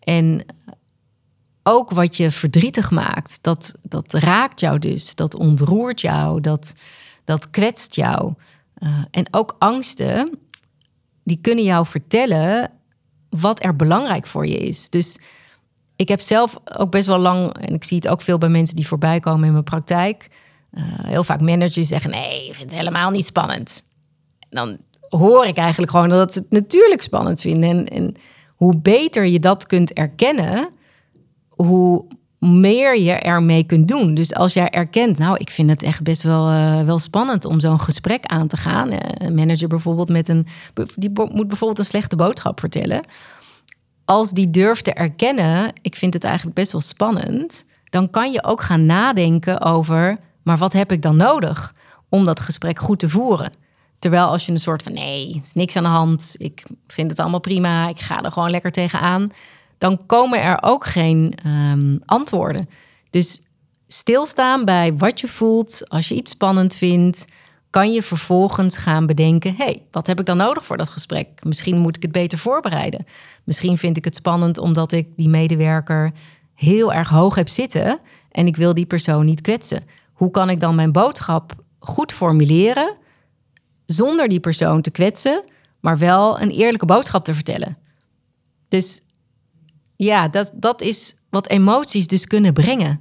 En ook wat je verdrietig maakt, dat, dat raakt jou dus. Dat ontroert jou, dat, dat kwetst jou. Uh, en ook angsten, die kunnen jou vertellen wat er belangrijk voor je is. Dus ik heb zelf ook best wel lang, en ik zie het ook veel bij mensen die voorbij komen in mijn praktijk. Uh, heel vaak managers zeggen: nee, ik vind het helemaal niet spannend. dan hoor ik eigenlijk gewoon dat ze het natuurlijk spannend vinden. En, en hoe beter je dat kunt erkennen, hoe meer je ermee kunt doen. Dus als jij erkent, nou, ik vind het echt best wel, uh, wel spannend om zo'n gesprek aan te gaan. Uh, een manager bijvoorbeeld met een, die moet bijvoorbeeld een slechte boodschap vertellen. Als die durft te erkennen, ik vind het eigenlijk best wel spannend, dan kan je ook gaan nadenken over, maar wat heb ik dan nodig om dat gesprek goed te voeren? Terwijl als je een soort van nee, is niks aan de hand, ik vind het allemaal prima, ik ga er gewoon lekker tegenaan, dan komen er ook geen um, antwoorden. Dus stilstaan bij wat je voelt, als je iets spannend vindt, kan je vervolgens gaan bedenken: hey, wat heb ik dan nodig voor dat gesprek? Misschien moet ik het beter voorbereiden. Misschien vind ik het spannend omdat ik die medewerker heel erg hoog heb zitten en ik wil die persoon niet kwetsen. Hoe kan ik dan mijn boodschap goed formuleren? zonder die persoon te kwetsen, maar wel een eerlijke boodschap te vertellen. Dus ja, dat, dat is wat emoties dus kunnen brengen.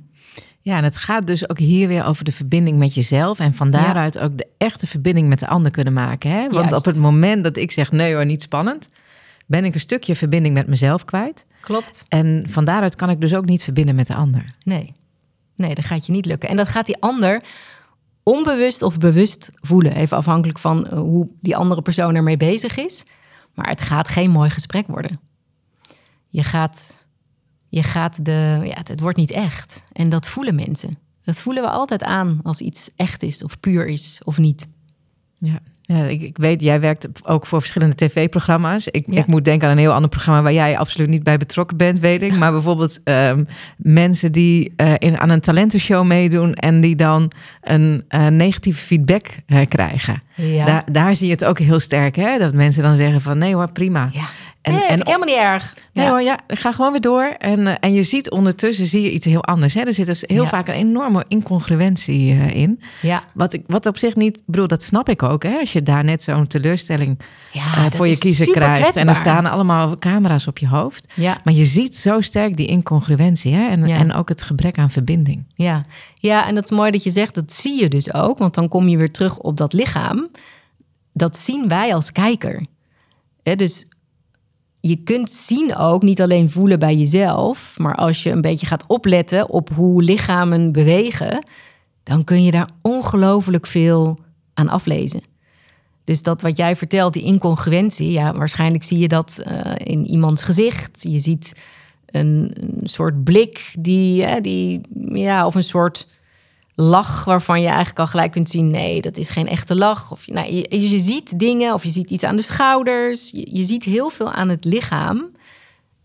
Ja, en het gaat dus ook hier weer over de verbinding met jezelf. En van daaruit ook de echte verbinding met de ander kunnen maken. Hè? Want op het moment dat ik zeg nee hoor, niet spannend, ben ik een stukje verbinding met mezelf kwijt. Klopt. En van daaruit kan ik dus ook niet verbinden met de ander. Nee, nee, dat gaat je niet lukken. En dat gaat die ander onbewust of bewust voelen. Even afhankelijk van eh, hoe die andere persoon ermee bezig is. Maar het gaat geen mooi gesprek worden. Je gaat, je gaat de, ja, het wordt niet echt. En dat voelen mensen. Dat voelen we altijd aan als iets echt is of puur is of niet. Ja, ja, ik, ik, weet, jij werkt ook voor verschillende tv-programma's. Ik, ik, moet denken aan een heel ander programma waar jij absoluut niet bij betrokken bent, weet ik. Maar bijvoorbeeld um, mensen die uh, in, aan een talentenshow meedoen en die dan een uh, negatieve feedback uh, krijgen. Ja. Daar, daar zie je het ook heel sterk, hè? Dat mensen dan zeggen van nee hoor, prima. Ja. En, en helemaal niet erg. Nee ja. hoor, ja, ga gewoon weer door. En, uh, en je ziet ondertussen zie je iets heel anders. Hè? Er zit dus heel ja. vaak een enorme incongruentie uh, in. Ja. Wat, ik, wat op zich niet, bedoel, dat snap ik ook. Hè? Als je daar net zo'n teleurstelling ja, uh, voor je kiezer krijgt. Kwetsbaar. En er staan allemaal camera's op je hoofd. Ja. Maar je ziet zo sterk die incongruentie. Hè? En, en ook het gebrek aan verbinding. Ja. ja, en dat is mooi dat je zegt, dat zie je dus ook. Want dan kom je weer terug op dat lichaam. Dat zien wij als kijker. Hè? Dus je kunt zien ook, niet alleen voelen bij jezelf, maar als je een beetje gaat opletten op hoe lichamen bewegen, dan kun je daar ongelooflijk veel aan aflezen. Dus dat wat jij vertelt, die incongruentie, ja, waarschijnlijk zie je dat eh, in iemands gezicht. Je ziet een, een soort blik die, die, ja, of een soort lach waarvan je eigenlijk al gelijk kunt zien: nee, dat is geen echte lach. Of nou, je, je ziet dingen, of je ziet iets aan de schouders. Je, je ziet heel veel aan het lichaam,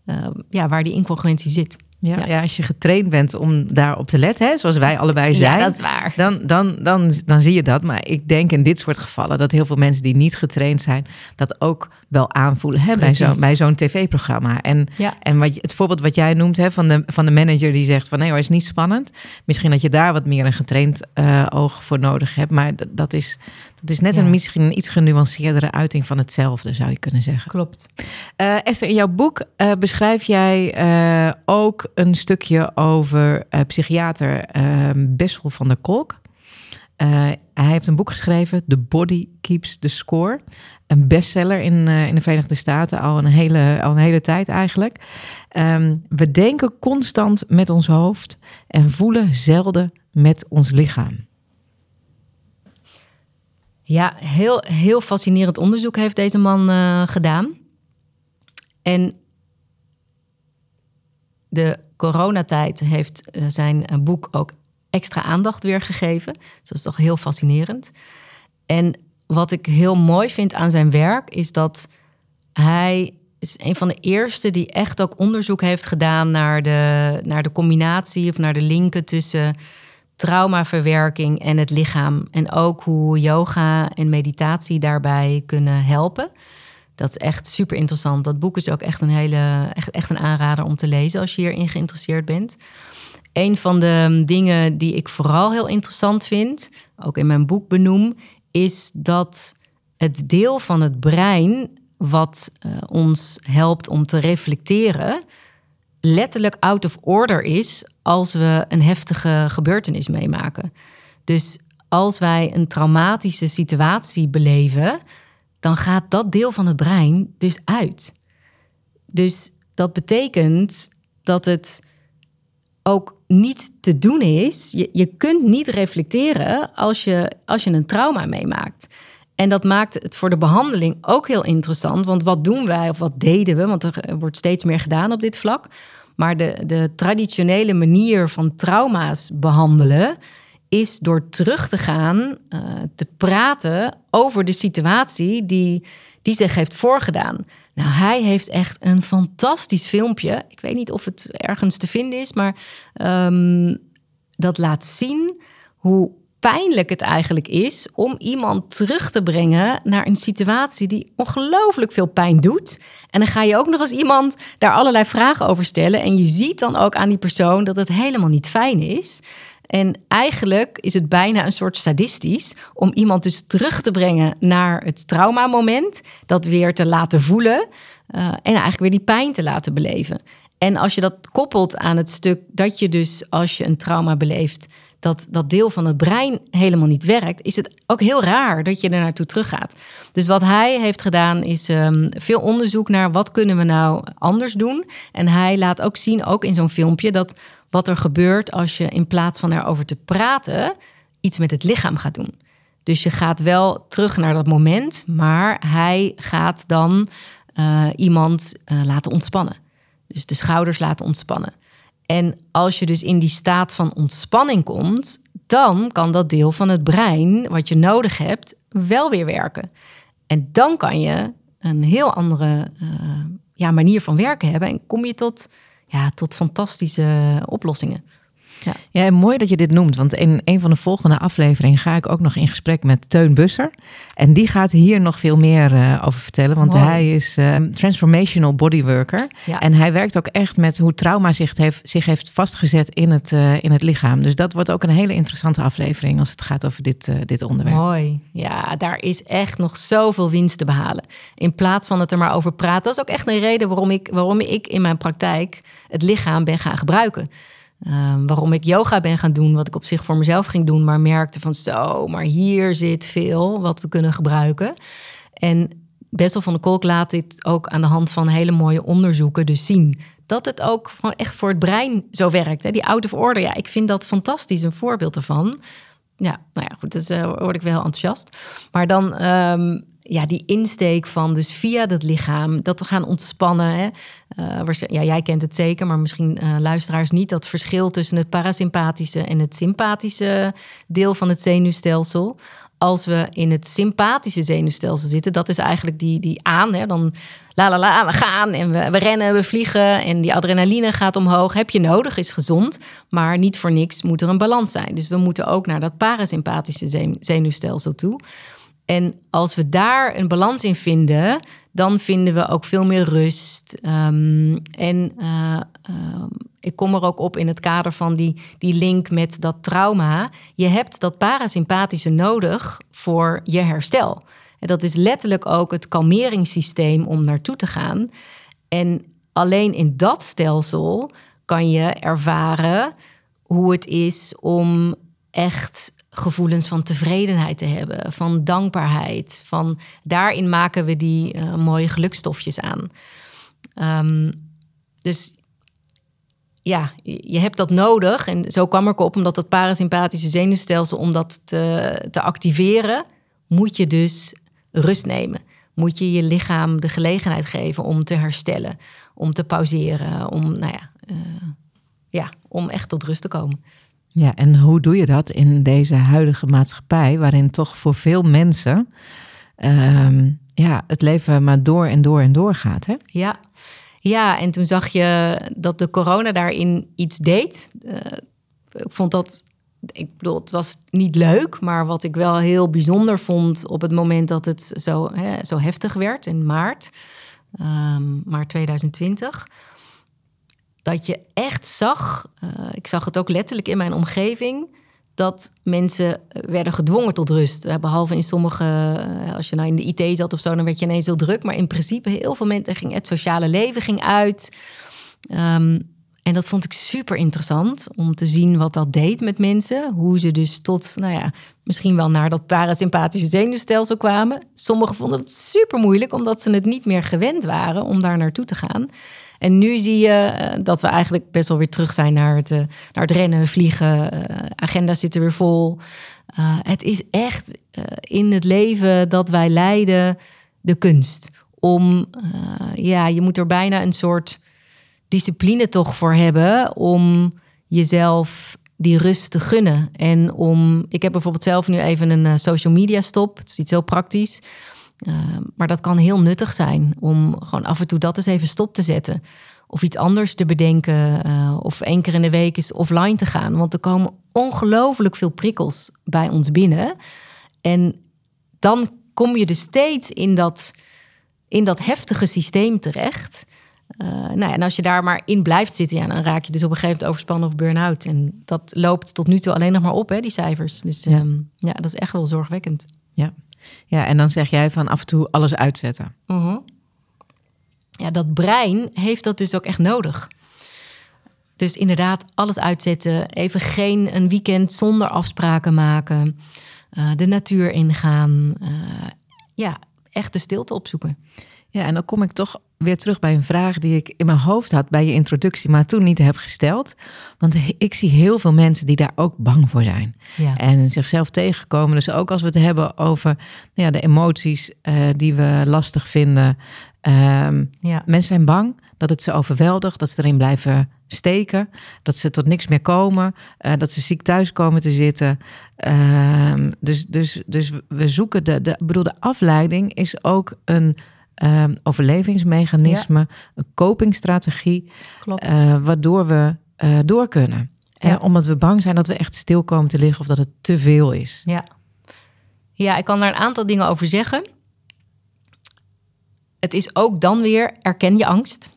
uh, ja, waar die incongruentie zit. Ja, ja. als je getraind bent om daarop te letten, hè, zoals wij allebei zijn, ja, dat is waar. Dan, dan, dan, dan zie je dat. Maar ik denk in dit soort gevallen dat heel veel mensen die niet getraind zijn, dat ook wel aanvoelen hè, bij zo'n bij zo'n tv-programma. En, ja. en wat, het voorbeeld wat jij noemt hè, van, de, van de manager die zegt van nee hoor, is niet spannend. Misschien dat je daar wat meer een getraind uh, oog voor nodig hebt. Maar dat, dat is, het is net een misschien een iets genuanceerdere uiting van hetzelfde, zou je kunnen zeggen. Klopt. Uh, Esther, in jouw boek uh, beschrijf jij ook een stukje over psychiater Bessel van der Kolk. Hij heeft een boek geschreven, The Body Keeps the Score. Een bestseller in, in de Verenigde Staten al een hele, al een hele tijd eigenlijk. Um, we denken constant met ons hoofd en voelen zelden met ons lichaam. Ja, heel, heel fascinerend onderzoek heeft deze man uh, gedaan. En de coronatijd heeft zijn eh, boek ook extra aandacht weer gegeven. Dus dat is toch heel fascinerend. En wat ik heel mooi vind aan zijn werk is dat hij is een van de eerste die echt ook onderzoek heeft gedaan naar de, naar de combinatie of naar de linken tussen traumaverwerking en het lichaam. En ook hoe yoga en meditatie daarbij kunnen helpen. Dat is echt super interessant. Dat boek is ook echt een hele echt, echt een aanrader om te lezen als je hierin geïnteresseerd bent. Een van de dingen die ik vooral heel interessant vind, ook in mijn boek benoem, is dat het deel van het brein wat uh, ons helpt om te reflecteren, letterlijk out of order is als we een heftige gebeurtenis meemaken. Dus als wij een traumatische situatie beleven, dan gaat dat deel van het brein dus uit. Dus dat betekent dat het ook niet te doen is. Je, je kunt niet reflecteren als je, als je een trauma meemaakt. En dat maakt het voor de behandeling ook heel interessant. Want wat doen wij of wat deden we? Want er wordt steeds meer gedaan op dit vlak. Maar de, de traditionele manier van trauma's behandelen is door terug te gaan, uh, te praten over de situatie die, die zich heeft voorgedaan. Nou, hij heeft echt een fantastisch filmpje. Ik weet niet of het ergens te vinden is, maar um, dat laat zien hoe pijnlijk het eigenlijk is om iemand terug te brengen naar een situatie die ongelooflijk veel pijn doet. En dan ga je ook nog eens iemand daar allerlei vragen over stellen. En je ziet dan ook aan die persoon dat het helemaal niet fijn is. En eigenlijk is het bijna een soort sadistisch om iemand dus terug te brengen naar het traumamoment, dat weer te laten voelen uh, en eigenlijk weer die pijn te laten beleven. En als je dat koppelt aan het stuk dat je dus als je een trauma beleeft, dat dat deel van het brein helemaal niet werkt, is het ook heel raar dat je er naartoe teruggaat. Dus wat hij heeft gedaan is um, veel onderzoek naar wat kunnen we nou anders doen. En hij laat ook zien, ook in zo'n filmpje, dat wat er gebeurt als je in plaats van erover te praten, iets met het lichaam gaat doen. Dus je gaat wel terug naar dat moment, maar hij gaat dan uh, iemand uh, laten ontspannen. Dus de schouders laten ontspannen. En als je dus in die staat van ontspanning komt, dan kan dat deel van het brein wat je nodig hebt wel weer werken. En dan kan je een heel andere uh, ja, manier van werken hebben en kom je tot, ja, tot fantastische oplossingen. Ja. ja, mooi dat je dit noemt. Want in een van de volgende afleveringen ga ik ook nog in gesprek met Teun Busser. En die gaat hier nog veel meer uh, over vertellen. Want hij is uh, transformational bodyworker. Ja. En hij werkt ook echt met hoe trauma zich heeft, zich heeft vastgezet in het, uh, in het lichaam. Dus dat wordt ook een hele interessante aflevering als het gaat over dit, dit onderwerp. Mooi. Ja, daar is echt nog zoveel winst te behalen. In plaats van het er maar over praten. Dat is ook echt een reden waarom ik, waarom ik in mijn praktijk het lichaam ben gaan gebruiken. Um, waarom ik yoga ben gaan doen, wat ik op zich voor mezelf ging doen, maar merkte van zo, maar hier zit veel wat we kunnen gebruiken. En Bessel van de Kolk laat dit ook aan de hand van hele mooie onderzoeken dus zien. Dat het ook gewoon echt voor het brein zo werkt. Hè? Die out of order, ja, ik vind dat fantastisch, een voorbeeld ervan. Ja, nou ja, goed, dus uh, word ik wel enthousiast. Maar dan, um, ja, die insteek van dus via dat lichaam, dat we gaan ontspannen. Hè? Uh, ja, jij kent het zeker, maar misschien uh, luisteraars niet. Dat verschil tussen het parasympathische en het sympathische deel van het zenuwstelsel als we in het sympathische zenuwstelsel zitten, dat is eigenlijk die, die aan. Hè? Dan la la la, we gaan en we, we rennen, we vliegen en die adrenaline gaat omhoog. Heb je nodig, is gezond, maar niet voor niks moet er een balans zijn. Dus we moeten ook naar dat parasympathische zenuwstelsel toe. En als we daar een balans in vinden, dan vinden we ook veel meer rust. Um, en uh, uh, ik kom er ook op in het kader van die, die link met dat trauma. Je hebt dat parasympathische nodig voor je herstel. En dat is letterlijk ook het kalmeringssysteem om naartoe te gaan. En alleen in dat stelsel kan je ervaren hoe het is om echt gevoelens van tevredenheid te hebben, van dankbaarheid. Van daarin maken we die uh, mooie gelukstofjes aan. Um, dus ja, je hebt dat nodig. En zo kwam ik op, omdat dat parasympathische zenuwstelsel, om dat te, te activeren, moet je dus rust nemen. Moet je je lichaam de gelegenheid geven om te herstellen, om te pauzeren, om, nou ja, uh, ja, om echt tot rust te komen. Ja, en hoe doe je dat in deze huidige maatschappij, waarin toch voor veel mensen uh, ja, het leven maar door en door en door gaat? Hè? Ja. ja, en toen zag je dat de corona daarin iets deed. Uh, ik vond dat, ik bedoel, het was niet leuk, maar wat ik wel heel bijzonder vond op het moment dat het zo, hè, zo heftig werd in maart, um, maart 2020 dat je echt zag, uh, ik zag het ook letterlijk in mijn omgeving, dat mensen werden gedwongen tot rust. Behalve in sommige, uh, als je nou in de IT zat of zo, dan werd je ineens heel druk. Maar in principe, heel veel mensen ging het sociale leven ging uit. Um, en dat vond ik super interessant om te zien wat dat deed met mensen. Hoe ze dus tot, nou ja, misschien wel naar dat parasympathische zenuwstelsel kwamen. Sommigen vonden het super moeilijk omdat ze het niet meer gewend waren om daar naartoe te gaan. En nu zie je eh, dat we eigenlijk best wel weer terug zijn naar het, eh, naar het rennen, vliegen. Uh, agenda zit er weer vol. Het is echt in het leven dat wij leiden de kunst. Om, ja, je moet er bijna een soort discipline toch voor hebben om jezelf die rust te gunnen. En om, ik heb bijvoorbeeld zelf nu even een social media stop. Het is iets heel praktisch. Uh, maar dat kan heel nuttig zijn om gewoon af en toe dat eens even stop te zetten. Of iets anders te bedenken. Uh, of één keer in de week eens offline te gaan. Want er komen ongelooflijk veel prikkels bij ons binnen. En dan kom je dus steeds in dat, in dat heftige systeem terecht. Uh, nou ja, en als je daar maar in blijft zitten, ja, dan raak je dus op een gegeven moment overspannen of burn-out. En dat loopt tot nu toe alleen nog maar op, hè, die cijfers. Dus ja, um, ja dat is echt wel zorgwekkend. Ja. Ja, en dan zeg jij van af en toe alles uitzetten. -huh. Ja, dat brein heeft dat dus ook echt nodig. Dus inderdaad, alles uitzetten. Even geen een weekend zonder afspraken maken. Uh, de natuur ingaan. Uh, ja, echt de stilte opzoeken. Ja, en dan kom ik toch weer terug bij een vraag die ik in mijn hoofd had bij je introductie, maar toen niet heb gesteld. Want ik zie heel veel mensen die daar ook bang voor zijn. Ja. En zichzelf tegenkomen. Dus ook als we het hebben over nou ja, de emoties uh, die we lastig vinden. Um, ja. Mensen zijn bang dat het ze overweldigt, dat ze erin blijven steken, dat ze tot niks meer komen, uh, dat ze ziek thuis komen te zitten. Uh, dus, dus, dus we zoeken de, de, bedoel, de afleiding is ook een um, overlevingsmechanisme, ja. een copingstrategie. Uh, waardoor we uh, door kunnen. En ja. omdat we bang zijn dat we echt stil komen te liggen of dat het te veel is. Ja. ja, ik kan daar een aantal dingen over zeggen. Het is ook dan weer, erken je angst.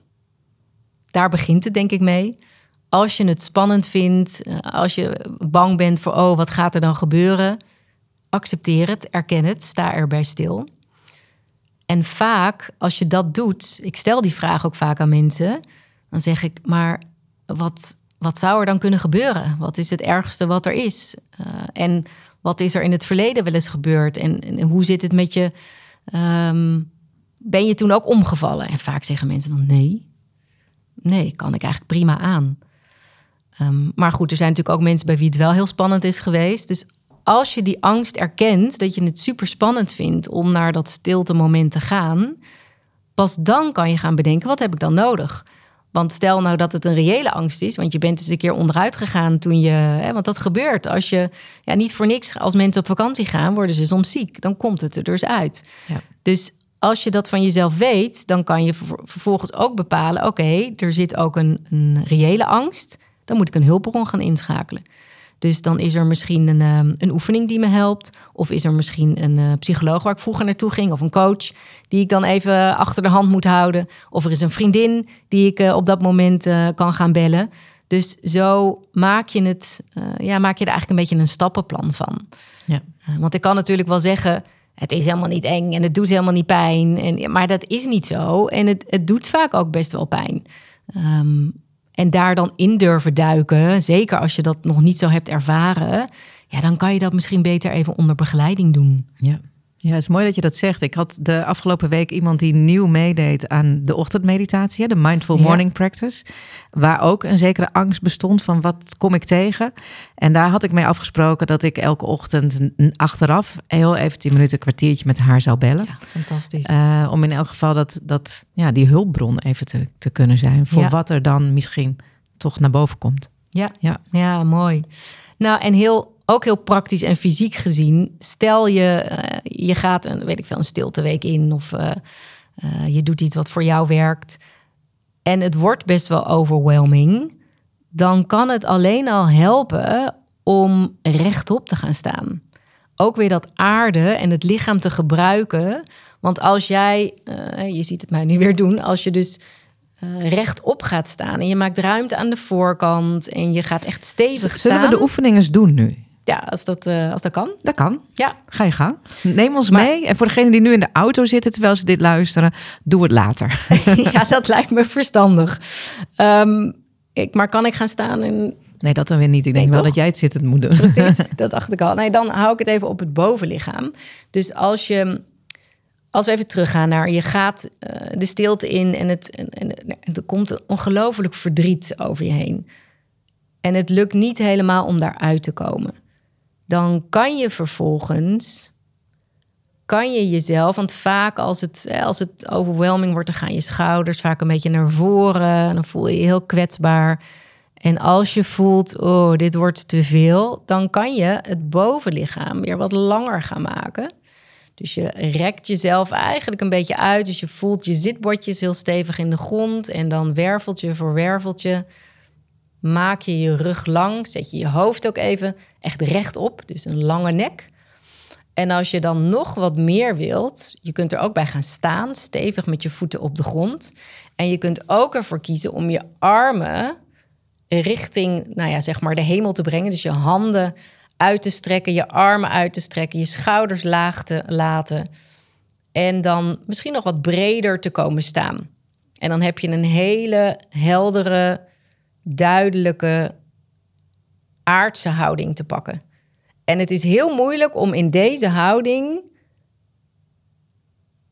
Daar begint het denk ik mee. Als je het spannend vindt, eh, als je bang bent voor, oh, wat gaat er dan gebeuren? Accepteer het, erken het, sta erbij stil. En vaak, als je dat doet, ik stel die vraag ook vaak aan mensen, dan zeg ik, maar wat, wat zou er dan kunnen gebeuren? Wat is het ergste wat er is? Uh, en wat is er in het verleden wel eens gebeurd? En, hoe zit het met je, um, ben je toen ook omgevallen? En vaak zeggen mensen dan nee. Nee, kan ik eigenlijk prima aan. Ehm, maar goed, er zijn natuurlijk ook mensen bij wie het wel heel spannend is geweest. Dus als je die angst erkent, dat je het super spannend vindt om naar dat stilte moment te gaan, pas dan kan je gaan bedenken, wat heb ik dan nodig? Want stel nou dat het een reële angst is, want je bent eens een keer onderuit gegaan toen je. Hè, want dat gebeurt als je ja, niet voor niks, als mensen op vakantie gaan, worden ze soms ziek. Dan komt het er dus uit. Ja. Dus als je dat van jezelf weet, dan kan je vervolgens ook bepalen: oké, er zit ook een, een reële angst. Dan moet ik een hulpbron gaan inschakelen. Dus dan is er misschien een, ehm, een oefening die me helpt. Of is er misschien een uh, psycholoog waar ik vroeger naartoe ging. Of een coach die ik dan even achter de hand moet houden. Of er is een vriendin die ik uh, op dat moment uh, kan gaan bellen. Dus zo maak je, het, ja, maak je er eigenlijk een beetje een stappenplan van. Ja. want ik kan natuurlijk wel zeggen, het is helemaal niet eng en het doet helemaal niet pijn. En, maar dat is niet zo. En het, het doet vaak ook best wel pijn. Um, en daar dan in durven duiken, zeker als je dat nog niet zo hebt ervaren, ja, dan kan je dat misschien beter even onder begeleiding doen. Ja. Ja, het is mooi dat je dat zegt. Ik had de afgelopen week iemand die nieuw meedeed aan de ochtendmeditatie, de Mindful Morning Practice, waar ook een zekere angst bestond van wat kom ik tegen. En daar had ik mee afgesproken dat ik elke ochtend achteraf heel even tien minuten, een kwartiertje met haar zou bellen. Ja, fantastisch. Uh, om in elk geval dat, dat, ja, die hulpbron even te, te kunnen zijn voor wat er dan misschien toch naar boven komt. Ja, ja. ja mooi. Nou, en heel ook heel praktisch en fysiek gezien. Stel je, uh, je gaat een, weet ik veel, een stilteweek in of uh, uh, je doet iets wat voor jou werkt. En het wordt best wel overwhelming. Dan kan het alleen al helpen om rechtop te gaan staan. Ook weer dat aarde en het lichaam te gebruiken. Want als jij, je ziet het mij nu weer doen, als je dus uh, rechtop gaat staan en je maakt ruimte aan de voorkant en je gaat echt stevig staan. Zullen we de oefeningen doen nu? Ja, als dat, uh, als dat kan. Dat kan. Ja. Ga je gang. Neem ons mee. En voor degenen die nu in de auto zitten terwijl ze dit luisteren, doe het later. ja, dat lijkt me verstandig. Um, ik, maar kan ik gaan staan en Nee, dat dan weer niet. Ik denk wel dat jij het zittend moet doen. Precies, dat dacht ik al. Nee, dan hou ik het even op het bovenlichaam. Dus als je, als we even teruggaan naar je gaat uh, de stilte in en, het, en, en, en er komt een ongelooflijk verdriet over je heen. En het lukt niet helemaal om daaruit te komen dan kan je vervolgens kan je jezelf, want vaak als het, als het overwhelming wordt, dan gaan je schouders vaak een beetje naar voren. En dan voel je je heel kwetsbaar. En als je voelt, oh, dit wordt te veel, dan kan je het bovenlichaam weer wat langer gaan maken. Dus je rekt jezelf eigenlijk een beetje uit. Dus je voelt je zitbordjes heel stevig in de grond. En dan werveltje voor werveltje maak je je rug lang, zet je je hoofd ook even echt rechtop, dus een lange nek. En als je dan nog wat meer wilt, je kunt er ook bij gaan staan, stevig met je voeten op de grond. En je kunt ook ervoor kiezen om je armen richting, nou ja, zeg maar de hemel te brengen. Dus je handen uit te strekken, je armen uit te strekken, je schouders laag te laten. En dan misschien nog wat breder te komen staan. En dan heb je een hele heldere, duidelijke aardse houding te pakken. En het is heel moeilijk om in deze houding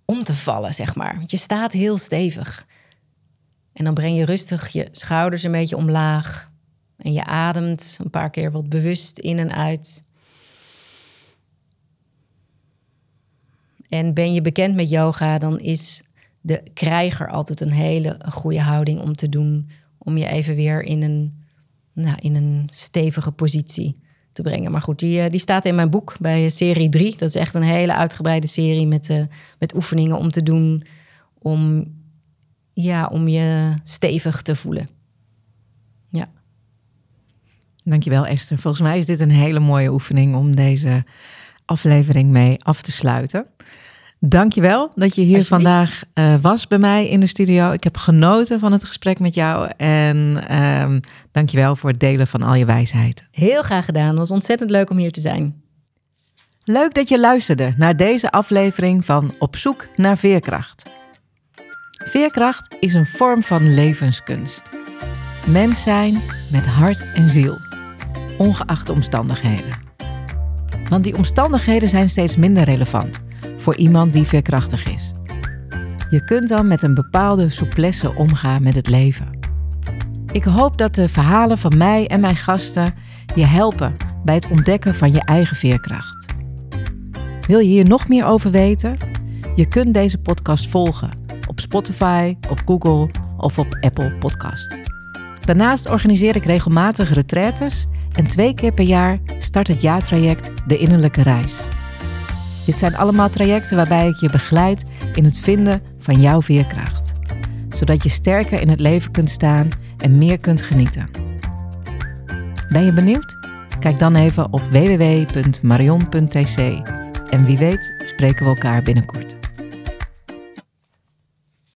om te vallen, zeg maar. Want je staat heel stevig. En dan breng je rustig je schouders een beetje omlaag. En je ademt een paar keer wat bewust in en uit. En ben je bekend met yoga, dan is de krijger altijd een hele goede houding om te doen om je even weer in een, nou, in een stevige positie te brengen. Maar goed, die, eh, die staat in mijn boek bij serie 3. Dat is echt een hele uitgebreide serie met, uh, met oefeningen om te doen. Om, ja, om je stevig te voelen. Ja. Dankjewel Esther. Volgens mij is dit een hele mooie oefening om deze aflevering mee af te sluiten. Dankjewel dat je hier vandaag uh, was bij mij in de studio. Ik heb genoten van het gesprek met jou. En um, dankjewel voor het delen van al je wijsheid. Heel graag gedaan. Het was ontzettend leuk om hier te zijn. Leuk dat je luisterde naar deze aflevering van Op zoek naar veerkracht. Veerkracht is een vorm van levenskunst. Mens zijn met hart en ziel, ongeacht de omstandigheden. Want die omstandigheden zijn steeds minder relevant voor iemand die veerkrachtig is. Je kunt dan met een bepaalde souplesse omgaan met het leven. Ik hoop dat de verhalen van mij en mijn gasten je helpen bij het ontdekken van je eigen veerkracht. Wil je hier nog meer over weten? Je kunt deze podcast volgen op Spotify, op Google of op Apple Podcast. Daarnaast organiseer ik regelmatig retraites en twee keer per jaar start het jaartraject De Innerlijke Reis. Dit zijn allemaal trajecten waarbij ik je begeleid in het vinden van jouw veerkracht, zodat je sterker in het leven kunt staan en meer kunt genieten. Ben je benieuwd? Kijk dan even op www.marion.tc en wie weet spreken we elkaar binnenkort.